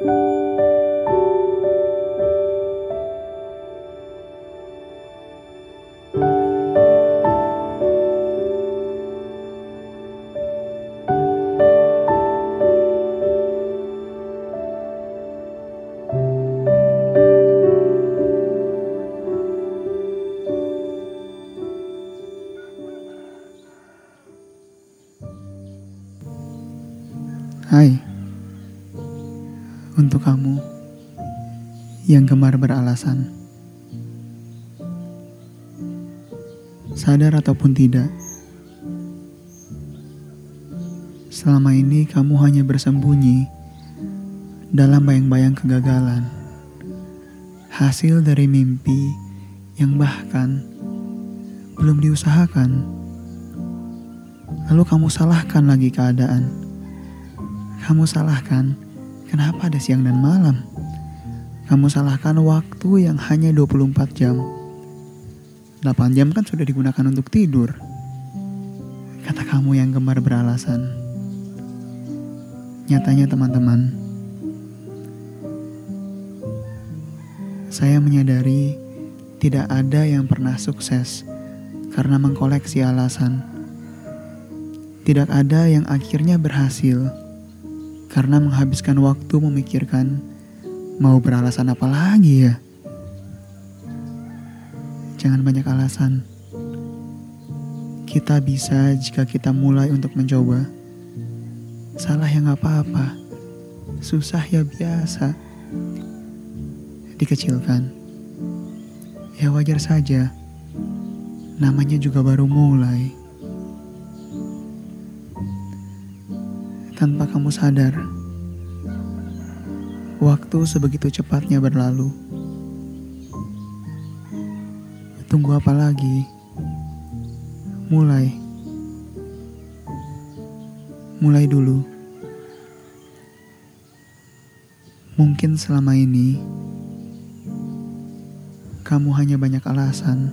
Hai untuk kamu yang gemar beralasan, sadar ataupun tidak, selama ini kamu hanya bersembunyi dalam bayang-bayang kegagalan, hasil dari mimpi yang bahkan belum diusahakan. Lalu kamu salahkan lagi keadaan. Kamu salahkan kenapa ada siang dan malam. Kamu salahkan waktu yang hanya 24 jam. 8 jam kan sudah digunakan untuk tidur. Kata kamu yang gemar beralasan. Nyatanya teman-teman, saya menyadari tidak ada yang pernah sukses karena mengkoleksi alasan. Tidak ada yang akhirnya berhasil karena menghabiskan waktu memikirkan mau beralasan apa lagi ya. Jangan banyak alasan. Kita bisa jika kita mulai untuk mencoba. Salah ya nggak apa-apa. Susah ya biasa. Dikecilkan. Ya wajar saja. Namanya juga baru mulai. Tanpa kamu sadar. Waktu sebegitu cepatnya berlalu. Tunggu apa lagi? Mulai. Mulai dulu. Mungkin selama ini kamu hanya banyak alasan